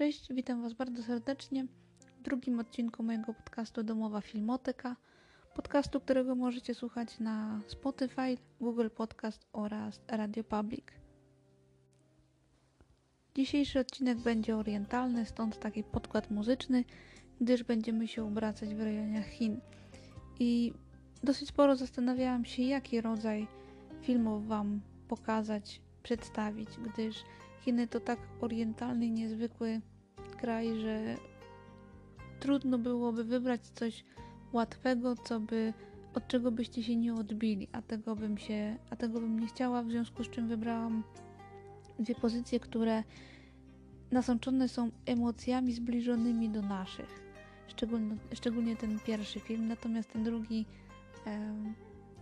Cześć, witam Was bardzo serdecznie w drugim odcinku mojego podcastu Domowa Filmoteka. Podcastu, którego możecie słuchać na Spotify, Google Podcast oraz Radio Public. Dzisiejszy odcinek będzie orientalny, stąd taki podkład muzyczny, gdyż będziemy się obracać w rejonach Chin. I dosyć sporo zastanawiałam się, jaki rodzaj filmów Wam pokazać, przedstawić, gdyż Chiny to tak orientalny niezwykły kraj, że trudno byłoby wybrać coś łatwego, co by, od czego byście się nie odbili, a tego bym się, a tego bym nie chciała, w związku z czym wybrałam dwie pozycje, które nasączone są emocjami zbliżonymi do naszych. Szczególnie, szczególnie ten pierwszy film, natomiast ten drugi e,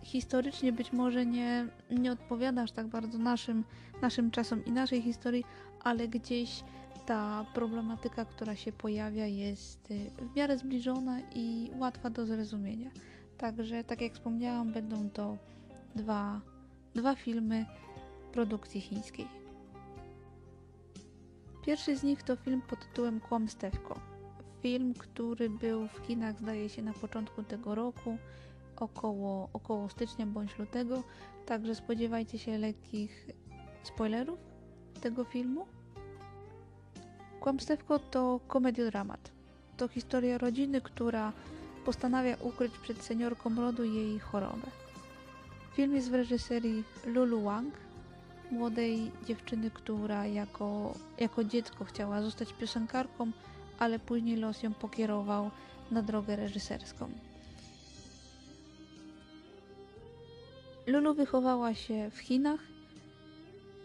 historycznie być może nie, nie odpowiada aż tak bardzo naszym, naszym czasom i naszej historii, ale gdzieś ta problematyka, która się pojawia, jest y, w miarę zbliżona i łatwa do zrozumienia. Także, tak jak wspomniałam, będą to dwa, dwa filmy produkcji chińskiej. Pierwszy z nich to film pod tytułem Kłamstewko. Film, który był w Chinach, zdaje się, na początku tego roku, około, około stycznia bądź lutego, także spodziewajcie się lekkich spoilerów tego filmu. Kłamstewko to komediodramat. To historia rodziny, która postanawia ukryć przed seniorką rodu jej chorobę. Film jest w reżyserii Lulu Wang, młodej dziewczyny, która jako, jako dziecko chciała zostać piosenkarką, ale później los ją pokierował na drogę reżyserską. Lulu wychowała się w Chinach,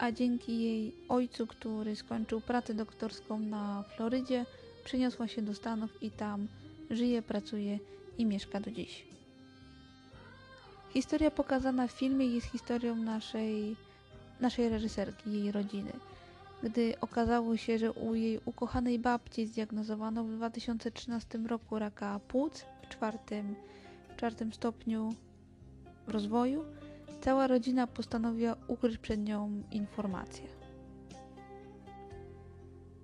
a dzięki jej ojcu, który skończył pracę doktorską na Florydzie, przeniosła się do Stanów i tam żyje, pracuje i mieszka do dziś. Historia pokazana w filmie jest historią naszej, naszej reżyserki, jej rodziny. Gdy okazało się, że u jej ukochanej babci zdiagnozowano w 2013 roku raka płuc w czwartym, w czwartym stopniu rozwoju, Cała rodzina postanowiła ukryć przed nią informacje.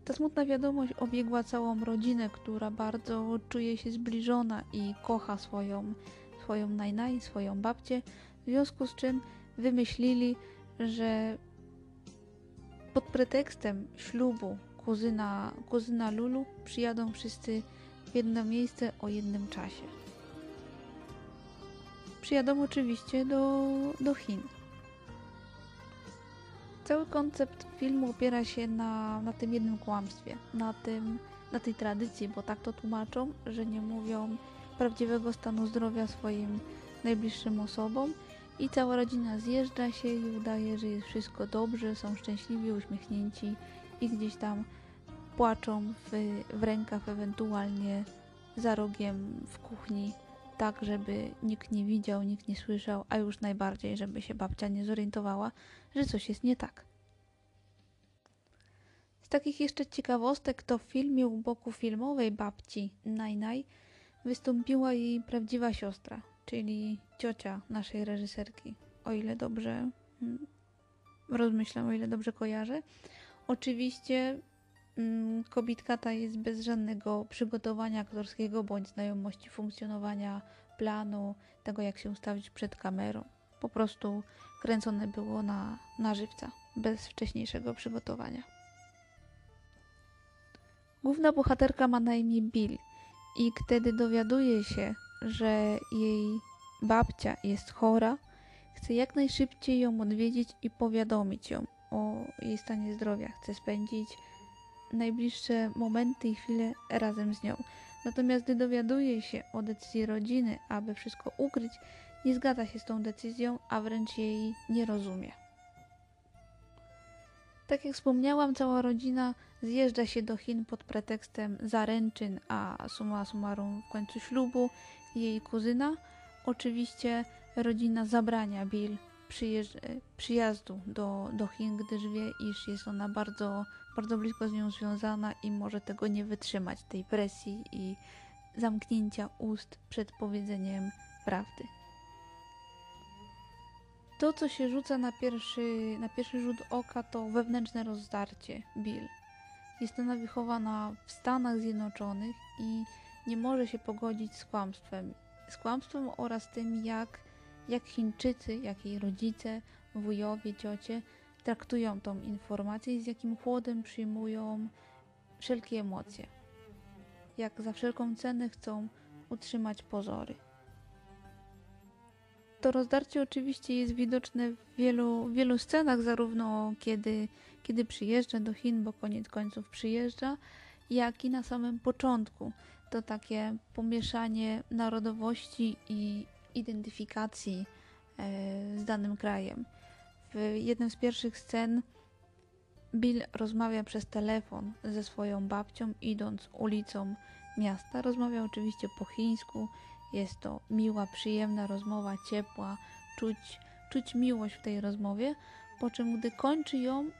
Ta smutna wiadomość obiegła całą rodzinę, która bardzo czuje się zbliżona i kocha swoją, swoją najnaj, swoją babcię, w związku z czym wymyślili, że pod pretekstem ślubu kuzyna, kuzyna Lulu przyjadą wszyscy w jedno miejsce o jednym czasie przyjadą oczywiście do, do Chin. Cały koncept filmu opiera się na, na tym jednym kłamstwie, na, tym, na tej tradycji, bo tak to tłumaczą, że nie mówią prawdziwego stanu zdrowia swoim najbliższym osobom i cała rodzina zjeżdża się i udaje, że jest wszystko dobrze, są szczęśliwi, uśmiechnięci i gdzieś tam płaczą w, w rękach, ewentualnie za rogiem w kuchni tak, żeby nikt nie widział, nikt nie słyszał, a już najbardziej, żeby się babcia nie zorientowała, że coś jest nie tak. Z takich jeszcze ciekawostek to w filmie u boku filmowej babci Najnaj wystąpiła jej prawdziwa siostra, czyli ciocia naszej reżyserki, o ile dobrze hmm, rozmyślam, o ile dobrze kojarzę. Oczywiście Mm, kobitka ta jest bez żadnego przygotowania aktorskiego bądź znajomości funkcjonowania planu, tego jak się ustawić przed kamerą. Po prostu kręcone było na, na żywca, bez wcześniejszego przygotowania. Główna bohaterka ma na imię Bill i kiedy dowiaduje się, że jej babcia jest chora, chce jak najszybciej ją odwiedzić i powiadomić ją o jej stanie zdrowia. Chce spędzić najbliższe momenty i chwile razem z nią. Natomiast gdy dowiaduje się o decyzji rodziny, aby wszystko ukryć, nie zgadza się z tą decyzją, a wręcz jej nie rozumie. Tak jak wspomniałam, cała rodzina zjeżdża się do Chin pod pretekstem zaręczyn, a summa summarum w końcu ślubu jej kuzyna. Oczywiście rodzina zabrania Bill przyjazdu do, do Chin, gdyż wie, iż jest ona bardzo, bardzo blisko z nią związana i może tego nie wytrzymać, tej presji i zamknięcia ust przed powiedzeniem prawdy. To, co się rzuca na pierwszy, na pierwszy rzut oka, to wewnętrzne rozdarcie Bill. Jest ona wychowana w Stanach Zjednoczonych i nie może się pogodzić z kłamstwem. Z kłamstwem oraz tym, jak, jak Chińczycy, jak jej rodzice, wujowie, ciocie traktują tą informację i z jakim chłodem przyjmują wszelkie emocje. Jak za wszelką cenę chcą utrzymać pozory. To rozdarcie oczywiście jest widoczne w wielu, wielu scenach, zarówno kiedy, kiedy przyjeżdża do Chin, bo koniec końców przyjeżdża, jak i na samym początku. To takie pomieszanie narodowości i identyfikacji e, z danym krajem. W jednym z pierwszych scen Bill rozmawia przez telefon ze swoją babcią, idąc ulicą miasta. Rozmawia oczywiście po chińsku. Jest to miła, przyjemna rozmowa, ciepła, czuć, czuć miłość w tej rozmowie. Po czym, gdy kończy ją,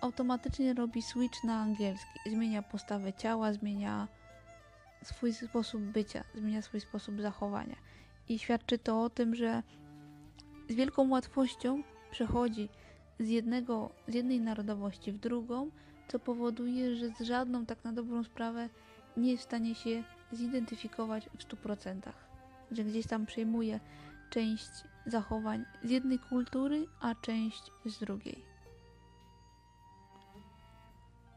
automatycznie robi switch na angielski. Zmienia postawę ciała, zmienia swój sposób bycia, zmienia swój sposób zachowania. I świadczy to o tym, że z wielką łatwością przechodzi z, jednego, z jednej narodowości w drugą, co powoduje, że z żadną tak na dobrą sprawę nie jest w stanie się zidentyfikować w 100%. Że gdzieś tam przejmuje część zachowań z jednej kultury, a część z drugiej.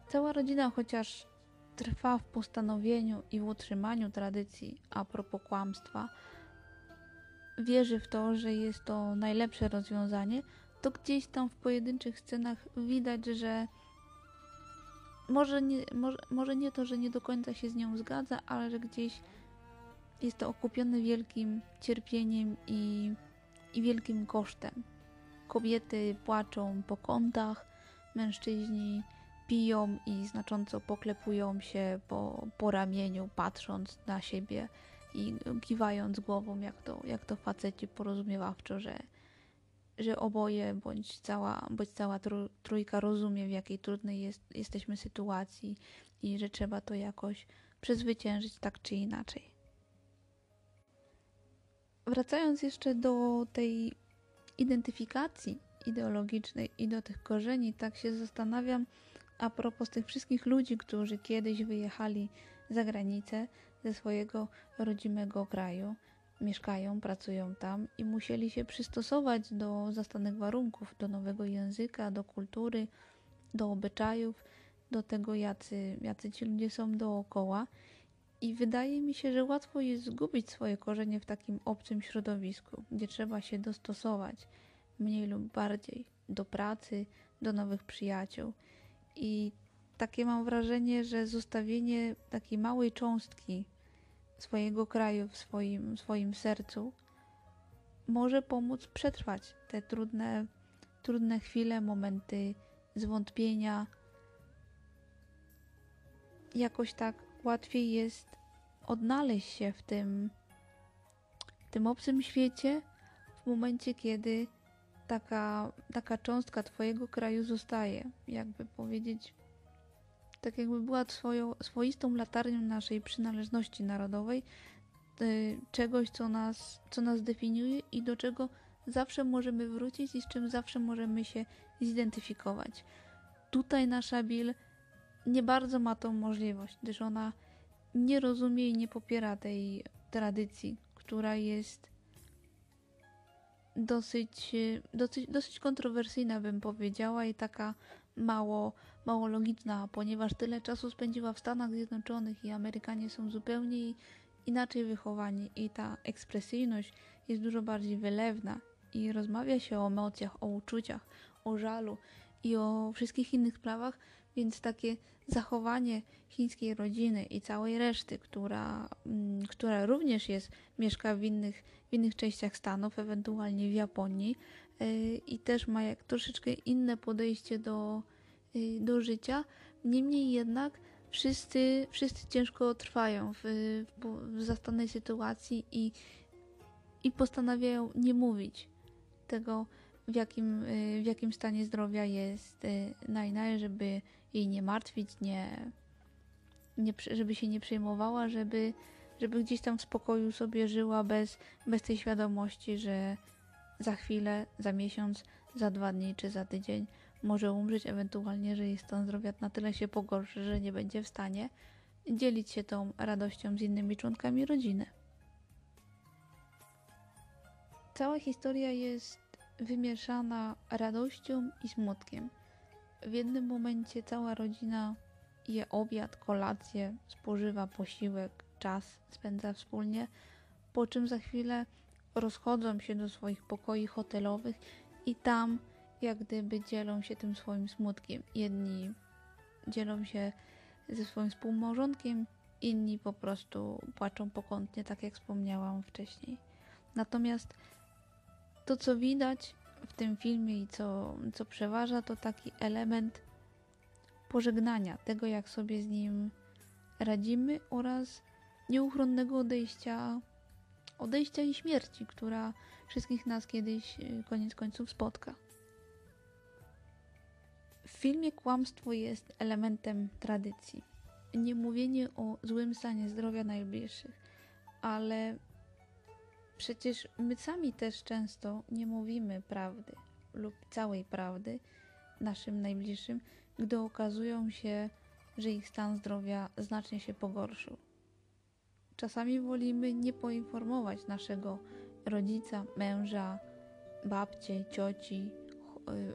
Cała rodzina, chociaż trwa w postanowieniu i w utrzymaniu tradycji a propos kłamstwa, wierzy w to, że jest to najlepsze rozwiązanie, to gdzieś tam w pojedynczych scenach widać, że może nie, może, może nie to, że nie do końca się z nią zgadza, ale że gdzieś jest to okupione wielkim cierpieniem i, i wielkim kosztem. Kobiety płaczą po kątach, mężczyźni piją i znacząco poklepują się po, po ramieniu, patrząc na siebie i kiwając głową, jak to, jak to faceci porozumiewawczo, że, że oboje bądź cała, bądź cała trójka rozumie, w jakiej trudnej jest, jesteśmy sytuacji i że trzeba to jakoś przezwyciężyć tak czy inaczej. Wracając jeszcze do tej identyfikacji ideologicznej i do tych korzeni, tak się zastanawiam a propos tych wszystkich ludzi, którzy kiedyś wyjechali za granicę ze swojego rodzimego kraju, mieszkają, pracują tam i musieli się przystosować do zastanych warunków, do nowego języka, do kultury, do obyczajów, do tego, jacy, jacy ci ludzie są dookoła. I wydaje mi się, że łatwo jest zgubić swoje korzenie w takim obcym środowisku, gdzie trzeba się dostosować mniej lub bardziej do pracy, do nowych przyjaciół. I takie mam wrażenie, że zostawienie takiej małej cząstki swojego kraju w swoim, swoim sercu może pomóc przetrwać te trudne, trudne chwile, momenty zwątpienia. Jakoś tak łatwiej jest odnaleźć się w tym, w tym obcym świecie w momencie, kiedy taka, taka cząstka Twojego kraju zostaje. Jakby powiedzieć, tak jakby była swoją, swoistą latarnią naszej przynależności narodowej, y, czegoś, co nas, co nas definiuje i do czego zawsze możemy wrócić i z czym zawsze możemy się zidentyfikować. Tutaj nasza Bill nie bardzo ma tą możliwość, gdyż ona nie rozumie i nie popiera tej tradycji, która jest dosyć, dosyć, dosyć kontrowersyjna, bym powiedziała, i taka mało, mało logiczna, ponieważ tyle czasu spędziła w Stanach Zjednoczonych i Amerykanie są zupełnie inaczej wychowani, i ta ekspresyjność jest dużo bardziej wylewna, i rozmawia się o emocjach, o uczuciach, o żalu i o wszystkich innych sprawach, więc takie zachowanie chińskiej rodziny i całej reszty, która, mm, która również jest, mieszka w innych, w innych częściach Stanów, ewentualnie w Japonii yy, i też ma jak troszeczkę inne podejście do, do życia. Niemniej jednak wszyscy, wszyscy ciężko trwają w, w, w zastanej sytuacji i, i postanawiają nie mówić tego, w jakim, y, w jakim stanie zdrowia jest y, Najnaj, żeby jej nie martwić, nie, nie, żeby się nie przejmowała, żeby, żeby gdzieś tam w spokoju sobie żyła bez, bez tej świadomości, że za chwilę, za miesiąc, za dwa dni czy za tydzień może umrzeć, ewentualnie, że jej stan zdrowia na tyle się pogorszy, że nie będzie w stanie dzielić się tą radością z innymi członkami rodziny. Cała historia jest wymieszana radością i smutkiem. W jednym momencie cała rodzina je obiad, kolację, spożywa posiłek, czas spędza wspólnie, po czym za chwilę rozchodzą się do swoich pokoi hotelowych i tam jak gdyby dzielą się tym swoim smutkiem. Jedni dzielą się ze swoim współmałżonkiem, inni po prostu płaczą pokątnie, tak jak wspomniałam wcześniej. Natomiast to, co widać w tym filmie i co, co przeważa, to taki element pożegnania, tego jak sobie z nim radzimy oraz nieuchronnego odejścia, odejścia i śmierci, która wszystkich nas kiedyś y, koniec końców spotka. Filmie kłamstwo jest elementem tradycji. Nie mówienie o złym stanie zdrowia najbliższych, ale przecież my sami też często nie mówimy prawdy lub całej prawdy naszym najbliższym, gdy okazują się, że ich stan zdrowia znacznie się pogorszył. Czasami wolimy nie poinformować naszego rodzica, męża, babcie, cioci,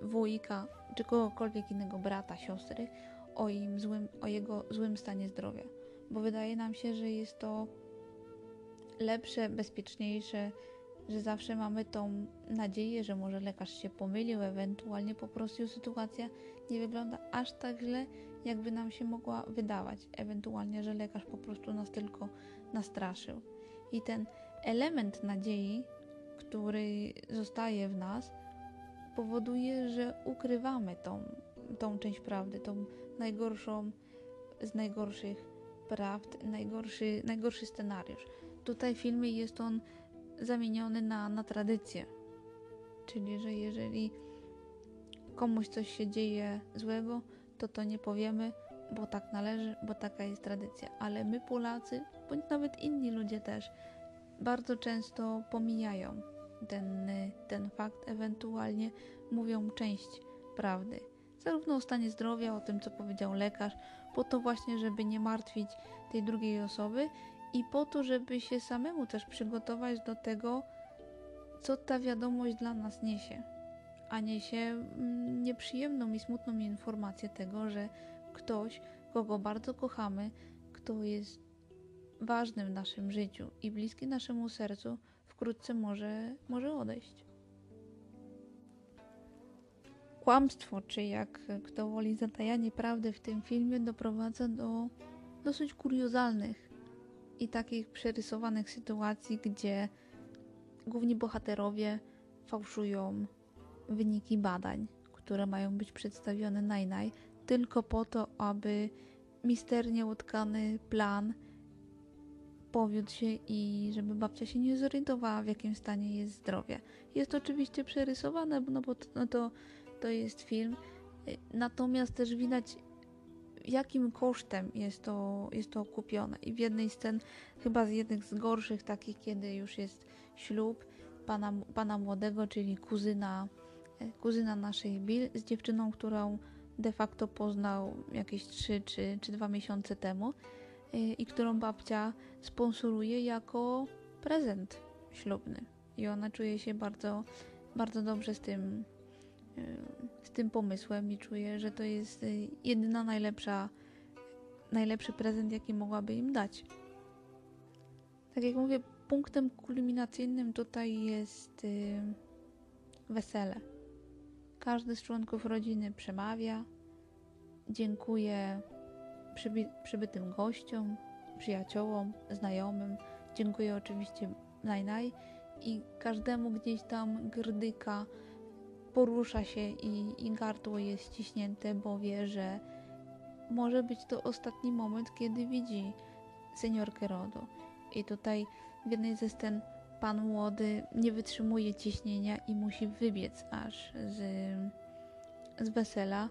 wujka czy kogokolwiek innego, brata, siostry o, im złym, o jego złym stanie zdrowia, bo wydaje nam się, że jest to lepsze, bezpieczniejsze, że zawsze mamy tą nadzieję, że może lekarz się pomylił, ewentualnie po prostu sytuacja nie wygląda aż tak źle, jakby nam się mogła wydawać, ewentualnie, że lekarz po prostu nas tylko nastraszył. I ten element nadziei, który zostaje w nas, powoduje, że ukrywamy tą, tą część prawdy, tą najgorszą z najgorszych prawd, najgorszy, najgorszy scenariusz. Tutaj w filmie jest on zamieniony na, na tradycję. Czyli, że jeżeli komuś coś się dzieje złego, to to nie powiemy, bo tak należy, bo taka jest tradycja. Ale my Polacy, bądź nawet inni ludzie też, bardzo często pomijają ten, ten fakt, ewentualnie mówią część prawdy. Zarówno o stanie zdrowia, o tym, co powiedział lekarz, po to właśnie, żeby nie martwić tej drugiej osoby i po to, żeby się samemu też przygotować do tego, co ta wiadomość dla nas niesie. A niesie mm, nieprzyjemną i smutną informację tego, że ktoś, kogo bardzo kochamy, kto jest ważny w naszym życiu i bliski naszemu sercu, wkrótce może, może odejść. Kłamstwo, czy jak kto woli zatajanie prawdy w tym filmie, doprowadza do dosyć kuriozalnych i takich przerysowanych sytuacji, gdzie główni bohaterowie fałszują wyniki badań, które mają być przedstawione najnaj, tylko po to, aby misternie utkany plan powiódł się i żeby babcia się nie zorientowała, w jakim stanie jest zdrowie. Jest to oczywiście przerysowane, no bo to, no to, to jest film, natomiast też widać jakim kosztem jest to, jest to kupione. I w jednej scen, chyba z jednych z gorszych, takich, kiedy już jest ślub pana, pana młodego, czyli kuzyna, e, kuzyna naszej Bill z dziewczyną, którą de facto poznał jakieś 3 czy, czy 2 miesiące temu i którą babcia sponsoruje jako prezent ślubny. I ona czuje się bardzo, bardzo dobrze z tym, z tym pomysłem i czuję, że to jest y, jedyna najlepsza, najlepszy prezent, jaki mogłaby im dać. Tak jak mówię, punktem kulminacyjnym tutaj jest y, wesele. Każdy z członków rodziny przemawia, dziękuję przyby przybytym gościom, przyjaciołom, znajomym, dziękuję oczywiście Najnaj i każdemu gdzieś tam grdyka porusza się i, i gardło jest ściśnięte, bo wie, że może być to ostatni moment, kiedy widzi seniorkę RODO. I tutaj w jednej ze scen pan młody nie wytrzymuje ciśnienia i musi wybiec aż z, z wesela,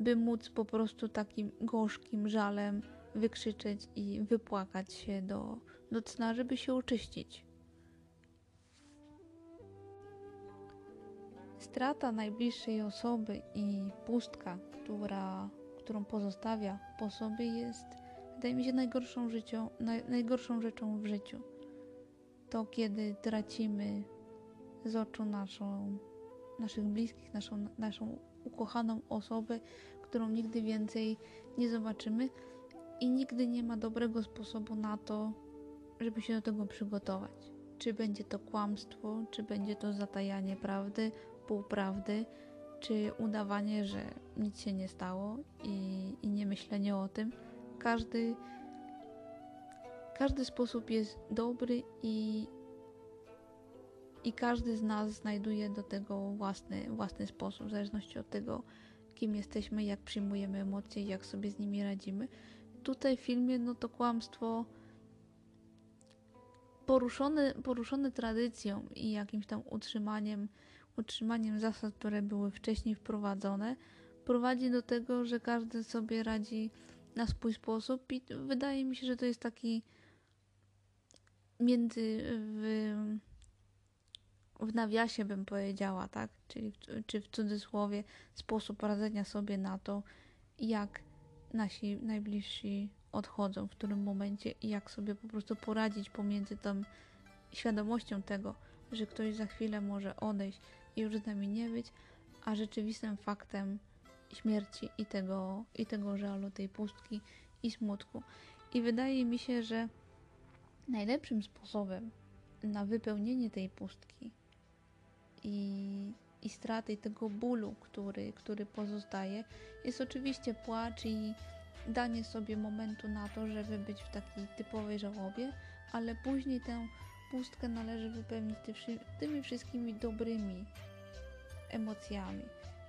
by móc po prostu takim gorzkim żalem wykrzyczeć i wypłakać się do, do cna, żeby się oczyścić. strata najbliższej osoby i pustka, która, którą pozostawia po sobie, jest, wydaje mi się, najgorszą, życią, naj, najgorszą rzeczą w życiu. To, kiedy tracimy z oczu naszą, naszych bliskich, naszą, naszą ukochaną osobę, którą nigdy więcej nie zobaczymy i nigdy nie ma dobrego sposobu na to, żeby się do tego przygotować. Czy będzie to kłamstwo, czy będzie to zatajanie prawdy, półprawdy, czy udawanie, że nic się nie stało i, i nie myślenie o tym. Każdy, każdy sposób jest dobry i, i każdy z nas znajduje do tego własny, własny sposób, w zależności od tego, kim jesteśmy, jak przyjmujemy emocje, jak sobie z nimi radzimy. Tutaj w filmie, no to kłamstwo poruszone, poruszone tradycją i jakimś tam utrzymaniem, utrzymaniem zasad, które były wcześniej wprowadzone, prowadzi do tego, że każdy sobie radzi na swój sposób i wydaje mi się, że to jest taki między w, w nawiasie bym powiedziała, tak? Czyli czy w cudzysłowie sposób radzenia sobie na to, jak nasi najbliżsi odchodzą, w którym momencie i jak sobie po prostu poradzić pomiędzy tą świadomością tego, że ktoś za chwilę może odejść i już z nami nie być, a rzeczywistym faktem śmierci i tego, i tego żalu, tej pustki i smutku. I wydaje mi się, że najlepszym sposobem na wypełnienie tej pustki i, i straty tego bólu, który, który pozostaje, jest oczywiście płacz i danie sobie momentu na to, żeby być w takiej typowej żałobie, ale później tę pustkę należy wypełnić tymi wszystkimi dobrymi emocjami,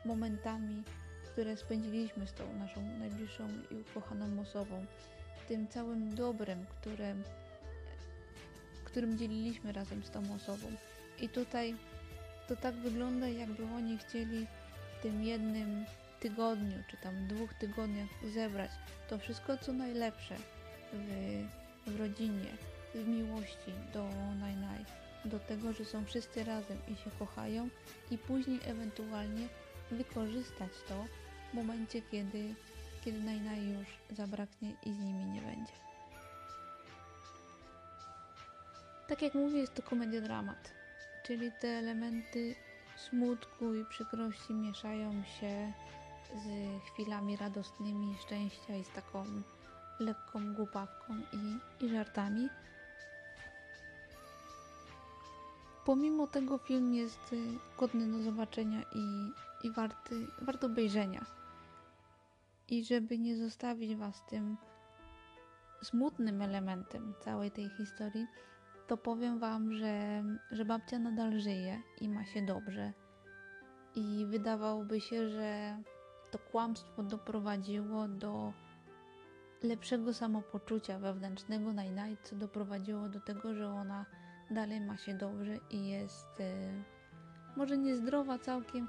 momentami, które spędziliśmy z tą naszą najbliższą i ukochaną osobą, tym całym dobrem, którym, którym dzieliliśmy razem z tą osobą. I tutaj to tak wygląda, jakby oni chcieli w tym jednym tygodniu, czy tam dwóch tygodniach zebrać to wszystko, co najlepsze w, w rodzinie, w miłości do Najnaj, do tego, że są wszyscy razem i się kochają i później ewentualnie wykorzystać to w momencie, kiedy, kiedy Najnaj już zabraknie i z nimi nie będzie. Tak jak mówię, jest to komedia dramat, czyli te elementy smutku i przykrości mieszają się z chwilami radosnymi, szczęścia i z taką lekką głupawką i, i żartami. Pomimo tego film jest godny do zobaczenia i, i warty, wart obejrzenia. I żeby nie zostawić Was tym smutnym elementem całej tej historii, to powiem Wam, że, że babcia nadal żyje i ma się dobrze. I wydawałoby się, że to kłamstwo doprowadziło do lepszego samopoczucia wewnętrznego Najnaj, co doprowadziło do tego, że ona dalej ma się dobrze i jest e, może niezdrowa całkiem,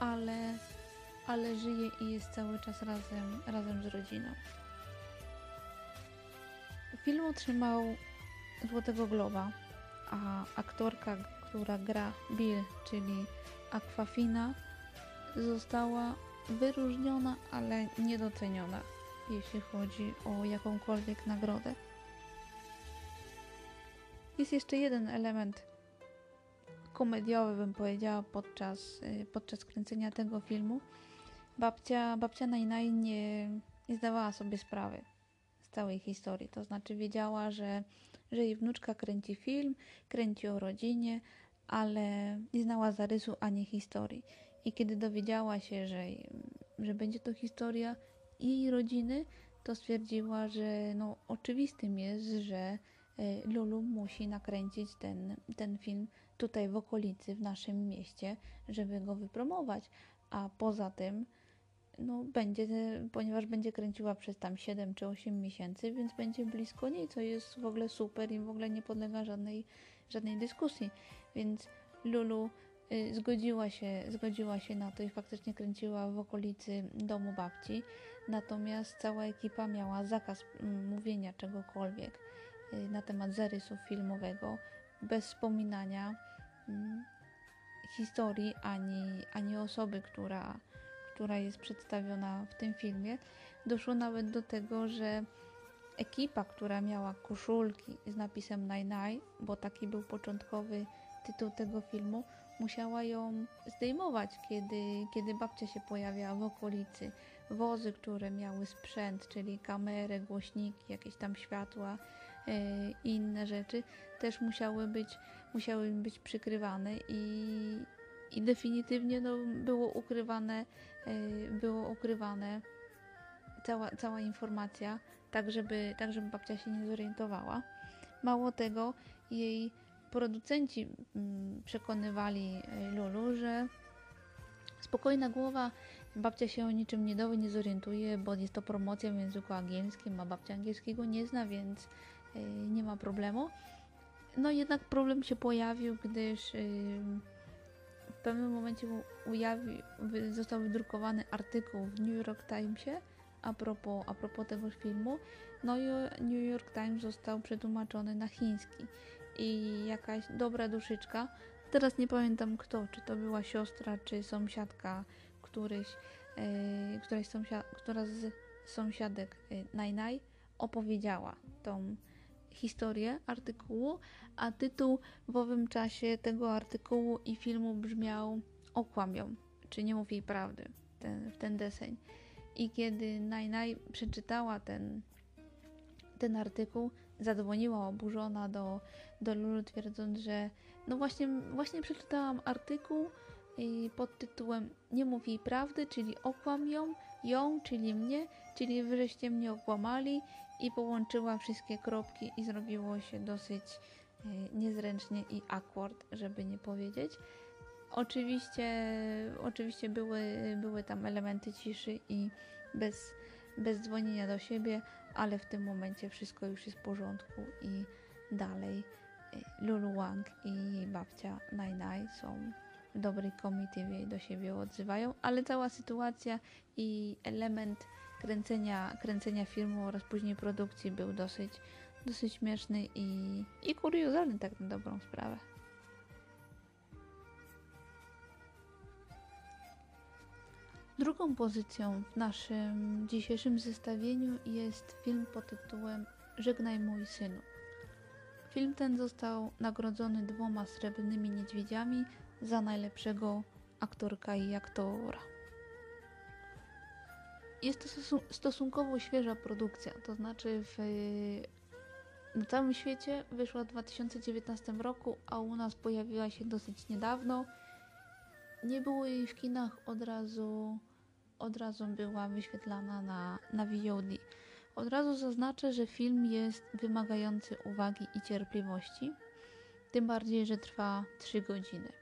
ale, ale żyje i jest cały czas razem, razem z rodziną. Film otrzymał Złotego Globa, a aktorka, która gra Bill, czyli Aquafina, została wyróżniona, ale niedoceniona, jeśli chodzi o jakąkolwiek nagrodę. Jest jeszcze jeden element komediowy, bym powiedziała, podczas, y, podczas kręcenia tego filmu. Babcia, babcia Najnaj nie, nie zdawała sobie sprawy całej historii. To znaczy wiedziała, że, że jej wnuczka kręci film, kręci o rodzinie, ale nie znała zarysu ani historii. I kiedy dowiedziała się, że, że będzie to historia jej rodziny, to stwierdziła, że no, oczywistym jest, że e, Lulu musi nakręcić ten, ten film tutaj w okolicy, w naszym mieście, żeby go wypromować. A poza tym, no, będzie, ponieważ będzie kręciła przez tam 7 czy 8 miesięcy, więc będzie blisko niej, co jest w ogóle super i w ogóle nie podlega żadnej, żadnej dyskusji. Więc Lulu Y, zgodziła się, zgodziła się na to i faktycznie kręciła w okolicy domu babci. Natomiast cała ekipa miała zakaz mm, mówienia czegokolwiek y, na temat zarysu filmowego, bez wspominania mm, historii, ani, ani osoby, która, która jest przedstawiona w tym filmie. Doszło nawet do tego, że ekipa, która miała koszulki z napisem Nine Nine, bo taki był początkowy tytuł tego filmu, musiała ją zdejmować, kiedy, kiedy babcia się pojawiała w okolicy. Wozy, które miały sprzęt, czyli kamerę, głośniki, jakieś tam światła e, inne rzeczy, też musiały być, musiały być przykrywane i, i definitywnie no, było ukrywane, e, było ukrywane cała, cała informacja, tak żeby, tak żeby babcia się nie zorientowała. Mało tego, jej producenci mm, przekonywali e, Lulu, że spokojna głowa, babcia się o niczym nie dowie, nie zorientuje, bo jest to promocja w języku angielskim, a babcia angielskiego nie zna, więc e, nie ma problemu. No jednak problem się pojawił, gdyż pewnym momencie ujawi, został wydrukowany artykuł w New York Timesie a propos, a propos tego filmu. No i New York Times został przetłumaczony na chiński i jakaś dobra duszyczka. Teraz nie pamiętam kto, czy to była siostra, czy sąsiadka któryś, yy, któraś sąsiad, która z sąsiadek yy, Najnaj opowiedziała tą historię artykułu, a tytuł w owym czasie tego artykułu i filmu brzmiał Okłamią, czy nie mów jej prawdy, ten, ten deseń. I kiedy Najnaj przeczytała ten, ten artykuł, zadzwoniła oburzona do, do Lulu, twierdząc, że no właśnie, właśnie przeczytałam artykuł pod tytułem Nie mów jej prawdy, czyli okłam ją, ją, czyli mnie, czyli wyżeście mnie okłamali i połączyła wszystkie kropki i zrobiło się dosyć e, niezręcznie i awkward, żeby nie powiedzieć. Oczywiście, oczywiście były, były tam elementy ciszy i bez, bez dzwonienia do siebie, ale w tym momencie wszystko już jest w porządku i dalej y, Lulu Wang i babcia Nai Nai są w dobrej komitywie i do siebie odzywają, ale cała sytuacja i element kręcenia, kręcenia filmu oraz później produkcji był dosyć, dosyć śmieszny i, i kuriozalny tak na dobrą sprawę. Drugą pozycją w naszym dzisiejszym zestawieniu jest film pod tytułem Żegnaj mój synu. Film ten został nagrodzony dwoma srebrnymi niedźwiedziami za najlepszego aktorka i aktora. Jest to stosunkowo świeża produkcja, to znaczy w, na całym świecie wyszła w 2019 roku, a u nas pojawiła się dosyć niedawno. Nie było jej w kinach od razu od razu była wyświetlana na, na VOD. Od razu zaznaczę, że film jest wymagający uwagi i cierpliwości, tym bardziej, że trwa 3 godziny.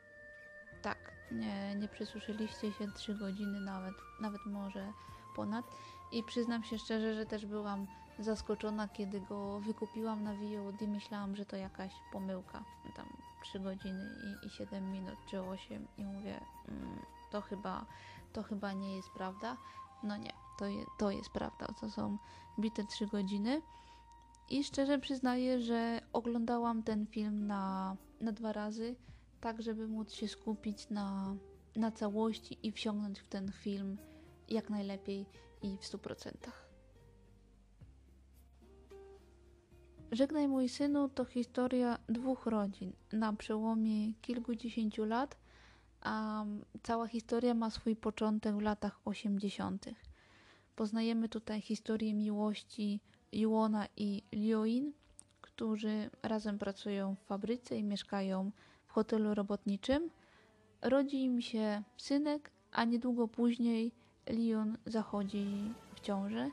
Tak, nie, nie przesłyszeliście się 3 godziny, nawet, nawet może ponad. I przyznam się szczerze, że też byłam zaskoczona, kiedy go wykupiłam na VOD. Myślałam, że to jakaś pomyłka. Tam 3 godziny i, i 7 minut czy 8 i mówię, mm, to chyba to chyba nie jest prawda. No nie, to, je, to jest prawda. To są bite 3 godziny. I szczerze przyznaję, że oglądałam ten film na, na dwa razy, tak żeby móc się skupić na, na całości i wsiągnąć w ten film jak najlepiej i w 100%. Żegnaj mój synu to historia dwóch rodzin na przełomie kilkudziesięciu lat a cała historia ma swój początek w latach 80. Poznajemy tutaj historię miłości Yuona i Lioin, którzy razem pracują w fabryce i mieszkają w hotelu robotniczym. Rodzi im się synek, a niedługo później Lion zachodzi w ciążę.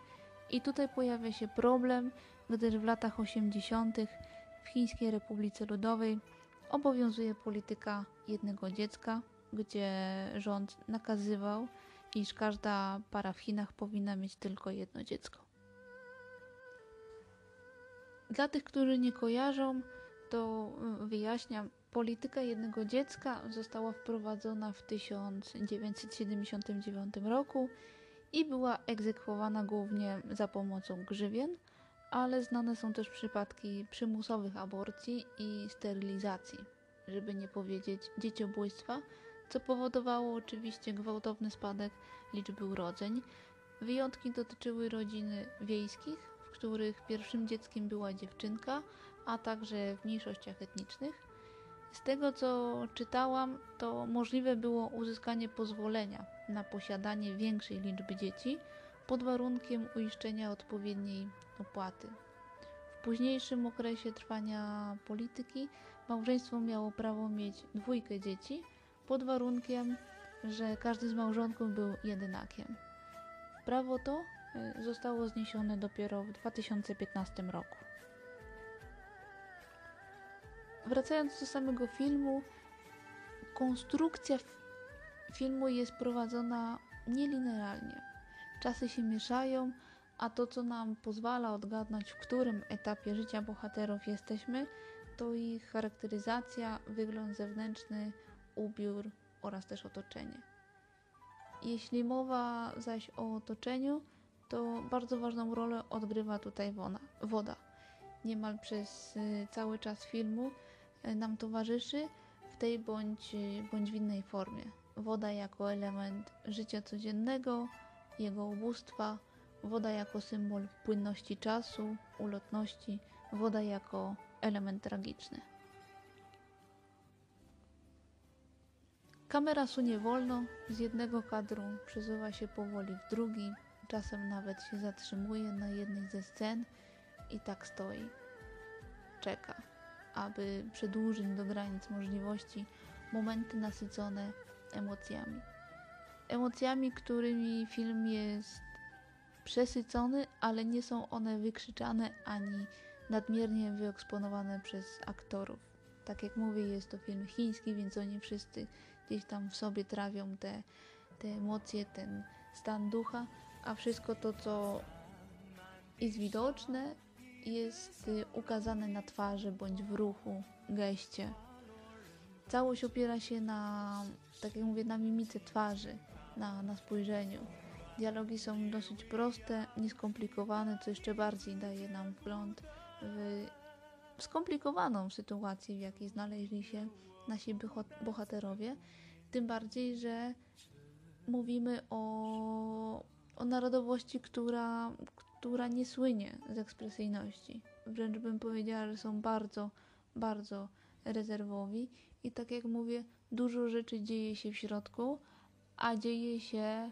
I tutaj pojawia się problem, gdyż w latach 80. w Chińskiej Republice Ludowej obowiązuje polityka jednego dziecka, gdzie rząd nakazywał, iż każda para w Chinach powinna mieć tylko jedno dziecko. Dla tych, którzy nie kojarzą, to wyjaśniam, polityka jednego dziecka została wprowadzona w 1979 roku i była egzekwowana głównie za pomocą grzywien, ale znane są też przypadki przymusowych aborcji i sterylizacji, żeby nie powiedzieć dzieciobójstwa, co powodowało oczywiście gwałtowny spadek liczby urodzeń. Wyjątki dotyczyły rodziny wiejskich, w których pierwszym dzieckiem była dziewczynka, a także w mniejszościach etnicznych. Z tego co czytałam, to możliwe było uzyskanie pozwolenia na posiadanie większej liczby dzieci pod warunkiem uiszczenia odpowiedniej opłaty. W późniejszym okresie trwania polityki małżeństwo miało prawo mieć dwójkę dzieci pod warunkiem, że każdy z małżonków był jedynakiem. Prawo to y, zostało zniesione dopiero w 2015 roku. Wracając do samego filmu, konstrukcja filmu jest prowadzona nielinearnie. Czasy się mieszają, a to, co nam pozwala odgadnąć, w którym etapie życia bohaterów jesteśmy, to ich charakteryzacja, wygląd zewnętrzny, ubiór oraz też otoczenie. Jeśli mowa zaś o otoczeniu, to bardzo ważną rolę odgrywa tutaj woda. Niemal przez y, cały czas filmu nam towarzyszy w tej bądź, y, bądź w innej formie. Woda jako element życia codziennego, jego ubóstwa, woda jako symbol płynności czasu, ulotności, woda jako element tragiczny. Kamera sunie wolno, z jednego kadru przesuwa się powoli w drugi, czasem nawet się zatrzymuje na jednej ze scen i tak stoi. Czeka, aby przedłużyć do granic możliwości momenty nasycone emocjami. Emocjami, którymi film jest przesycony, ale nie są one wykrzyczane ani nadmiernie wyeksponowane przez aktorów. Tak jak mówię, jest to film chiński, więc oni wszyscy gdzieś tam w sobie trawią te, te emocje, ten stan ducha, a wszystko to, co jest widoczne, jest y, ukazane na twarzy bądź w ruchu, geście. Całość opiera się na, tak jak mówię, na mimice twarzy, na, na spojrzeniu. Dialogi są dosyć proste, nieskomplikowane, co jeszcze bardziej daje nam wgląd w skomplikowaną sytuację, w jakiej znaleźli się nasi bohaterowie. Tym bardziej, że mówimy o, o narodowości, która, która nie słynie z ekspresyjności. Wręcz bym powiedziała, że są bardzo, bardzo rezerwowi i tak jak mówię, dużo rzeczy dzieje się w środku, a dzieje się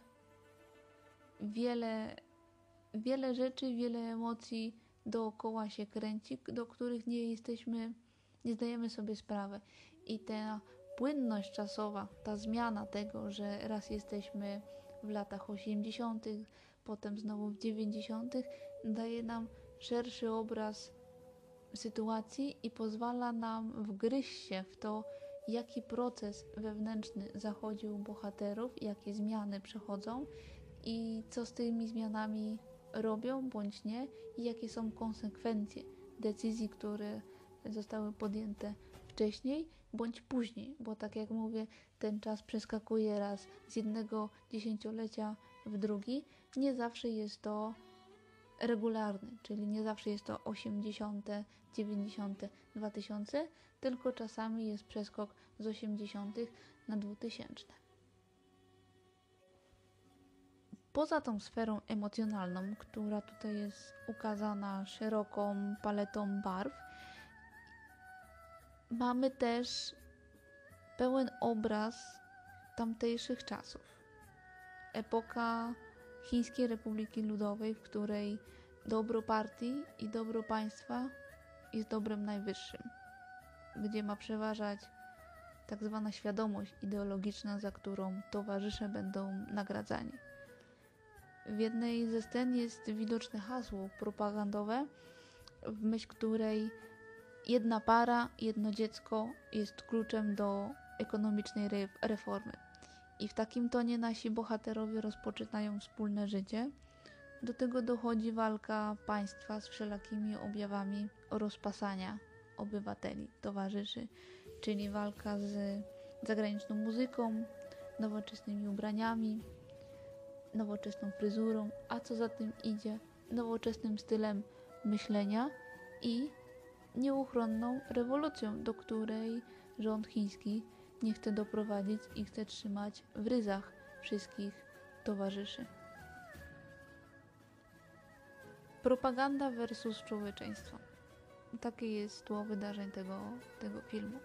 wiele, wiele rzeczy, wiele emocji dookoła się kręci, do których nie jesteśmy, nie zdajemy sobie sprawy. I ta płynność czasowa, ta zmiana tego, że raz jesteśmy w latach 80., potem znowu w 90., daje nam szerszy obraz sytuacji i pozwala nam wgryźć się w to, jaki proces wewnętrzny zachodzi u bohaterów, jakie zmiany przechodzą i co z tymi zmianami robią bądź nie i jakie są konsekwencje decyzji, które zostały podjęte wcześniej bądź później, bo tak jak mówię, ten czas przeskakuje raz z jednego dziesięciolecia w drugi. Nie zawsze jest to regularny, czyli nie zawsze jest to 80., 90., 2000, tylko czasami jest przeskok z 80. na 2000. Poza tą sferą emocjonalną, która tutaj jest ukazana szeroką paletą barw, mamy też pełen obraz tamtejszych czasów. Epoka Chińskiej Republiki Ludowej, w której dobro partii i dobro państwa jest dobrem najwyższym, gdzie ma przeważać tak zwana świadomość ideologiczna, za którą towarzysze będą nagradzani. W jednej ze scen jest widoczne hasło propagandowe, w myśl której jedna para, jedno dziecko jest kluczem do ekonomicznej reformy. I w takim tonie nasi bohaterowie rozpoczynają wspólne życie. Do tego dochodzi walka państwa z wszelakimi objawami rozpasania obywateli, towarzyszy, czyli walka z zagraniczną muzyką, nowoczesnymi ubraniami, nowoczesną fryzurą, a co za tym idzie, nowoczesnym stylem myślenia i nieuchronną rewolucją, do której rząd chiński nie chce doprowadzić i chce trzymać w ryzach wszystkich towarzyszy. Propaganda versus człowieczeństwo. Takie jest tło wydarzeń tego, tego filmu.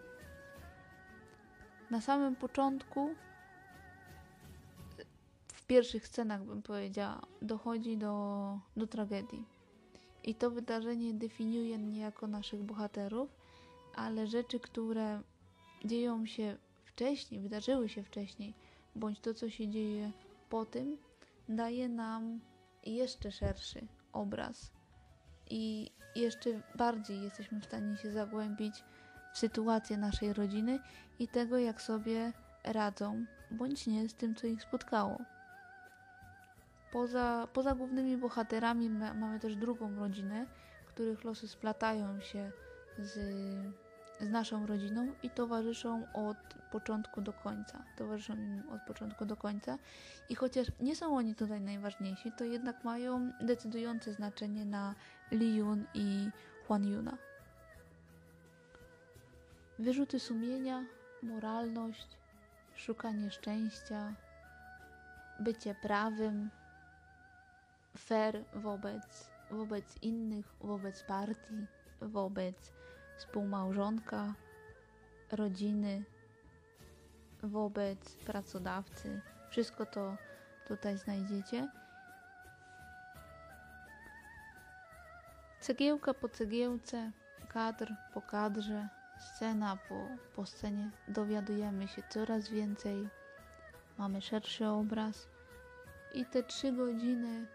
Na samym początku, w pierwszych scenach bym powiedziała, dochodzi do, do tragedii. I to wydarzenie definiuje niejako naszych bohaterów, ale rzeczy, które dzieją się wcześniej, wydarzyły się wcześniej, bądź to, co się dzieje po tym, daje nam jeszcze szerszy obraz i jeszcze bardziej jesteśmy w stanie się zagłębić w sytuację naszej rodziny i tego, jak sobie radzą, bądź nie, z tym, co ich spotkało. Poza, poza głównymi bohaterami mamy też drugą rodzinę, których losy splatają się z z naszą rodziną i towarzyszą od początku do końca. Towarzyszą im od początku do końca. I chociaż nie są oni tutaj najważniejsi, to jednak mają decydujące znaczenie na Li Yun i Huan Yuna. Wyrzuty sumienia, moralność, szukanie szczęścia, bycie prawym, fair wobec, wobec innych, wobec partii, wobec współmałżonka, rodziny, wobec pracodawcy. Wszystko to tutaj znajdziecie. Cegiełka po cegiełce, kadr po kadrze, scena po, po scenie dowiadujemy się coraz więcej, mamy szerszy obraz i te trzy godziny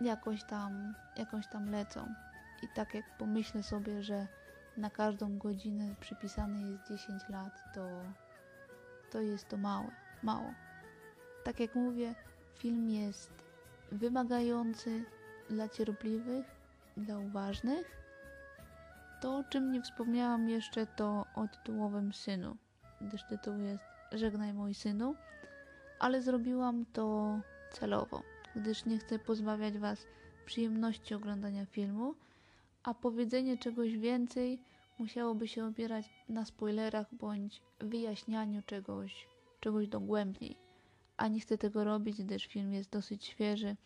jakoś tam, jakoś tam lecą. I tak jak pomyślę sobie, że na każdą godzinę przypisane jest 10 lat, to, to jest to małe, mało. Tak jak mówię, film jest wymagający dla cierpliwych, dla uważnych. To, o czym nie wspomniałam jeszcze, to o tytułowym synu, gdyż tytuł jest Żegnaj mój synu, ale zrobiłam to celowo, gdyż nie chcę pozbawiać Was przyjemności oglądania filmu, a powiedzenie czegoś więcej musiałoby się opierać na spoilerach bądź wyjaśnianiu czegoś, czegoś dogłębniej. A nie chcę tego robić, gdyż film jest dosyć świeży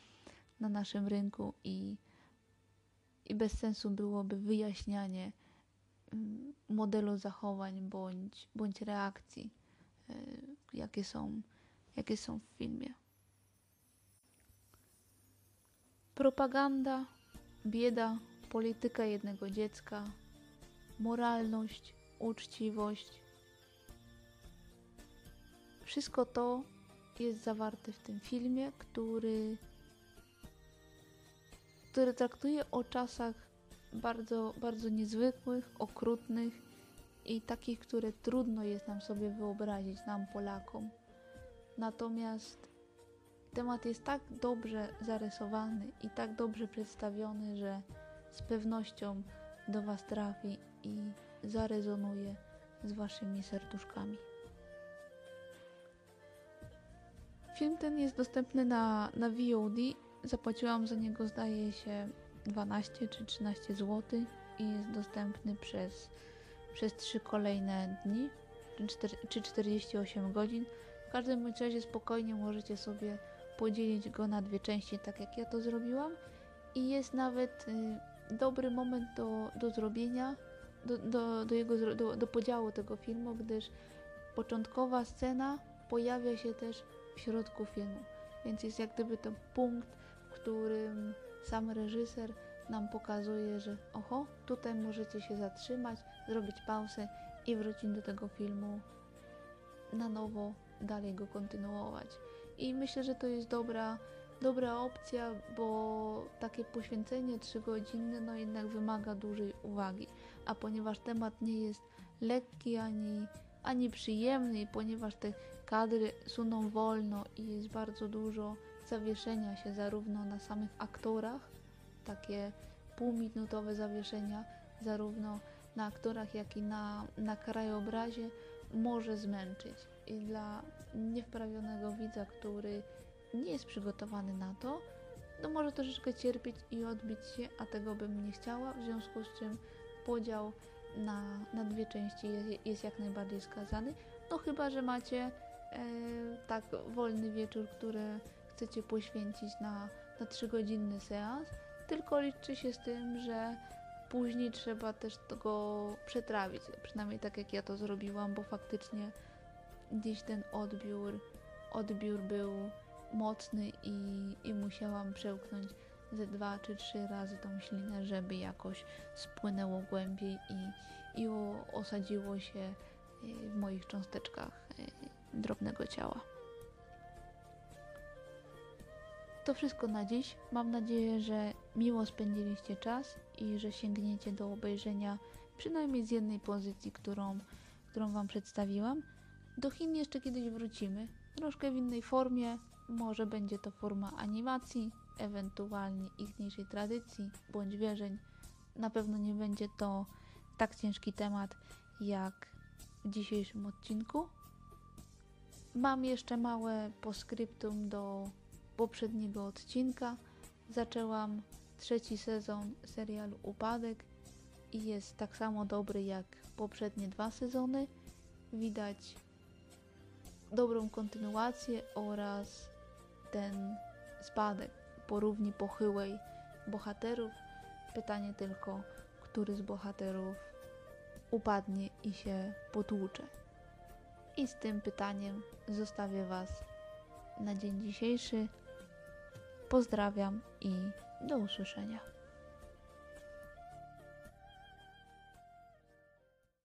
na naszym rynku i, i bez sensu byłoby wyjaśnianie mm, modelu zachowań bądź, bądź reakcji, e, jakie są, jakie są w filmie. Propaganda, bieda, polityka jednego dziecka, moralność, uczciwość. Wszystko to jest zawarte w tym filmie, który, który traktuje o czasach bardzo, bardzo niezwykłych, okrutnych i takich, które trudno jest nam sobie wyobrazić, nam Polakom. Natomiast temat jest tak dobrze zarysowany i tak dobrze przedstawiony, że z pewnością do Was trafi i zarezonuje z Waszymi serduszkami. Film ten jest dostępny na, na VOD. Zapłaciłam za niego, zdaje się, 12 czy 13 zł i jest dostępny przez, przez 3 kolejne dni czy, 4, czy 48 godzin. W każdym bądź razie spokojnie możecie sobie podzielić go na dwie części, tak jak ja to zrobiłam. I jest nawet y, dobry moment do, do zrobienia do, do, do, jego, do, do podziału tego filmu, gdyż początkowa scena pojawia się też w środku filmu. Więc jest jak gdyby to punkt, w którym sam reżyser nam pokazuje, że oho, tutaj możecie się zatrzymać, zrobić pauzę i wrócić do tego filmu na nowo, dalej go kontynuować. I myślę, że to jest dobra dobra opcja, bo takie poświęcenie 3 godziny no jednak wymaga dużej uwagi, a ponieważ temat nie jest lekki ani, ani przyjemny i ponieważ te kadry suną wolno i jest bardzo dużo zawieszenia się zarówno na samych aktorach, takie półminutowe zawieszenia zarówno na aktorach, jak i na, na krajobrazie może zmęczyć. I dla niewprawionego widza, który nie jest przygotowany na to, no może troszeczkę cierpieć i odbić się, a tego bym nie chciała, w związku z czym podział na, na dwie części jest, jest jak najbardziej skazany. No chyba, że macie e, tak wolny wieczór, który chcecie poświęcić na, na 3-godzinny seans, tylko liczcie się z tym, że później trzeba też tego przetrawić. Przynajmniej tak jak ja to zrobiłam, bo faktycznie gdzieś ten odbiór, odbiór był mocny i, i musiałam przełknąć ze dwa czy trzy razy tą ślinę, żeby jakoś spłynęło głębiej i, i osadziło się y, w moich cząsteczkach y, drobnego ciała. To wszystko na dziś. Mam nadzieję, że miło spędziliście czas i że sięgniecie do obejrzenia przynajmniej z jednej pozycji, którą, którą Wam przedstawiłam. Do Chin jeszcze kiedyś wrócimy, troszkę w innej formie. Może będzie to forma animacji, ewentualnie ichniejszej tradycji bądź wierzeń. Na pewno nie będzie to tak ciężki temat jak w dzisiejszym odcinku. Mam jeszcze małe poskryptum do poprzedniego odcinka. Zaczęłam trzeci sezon serialu Upadek i jest tak samo dobry jak poprzednie dwa sezony. Widać dobrą kontynuację oraz ten spadek po równi pochyłej bohaterów. Pytanie tylko, który z bohaterów upadnie i się potłucze. I z tym pytaniem zostawię Was na dzień dzisiejszy. Pozdrawiam i do usłyszenia.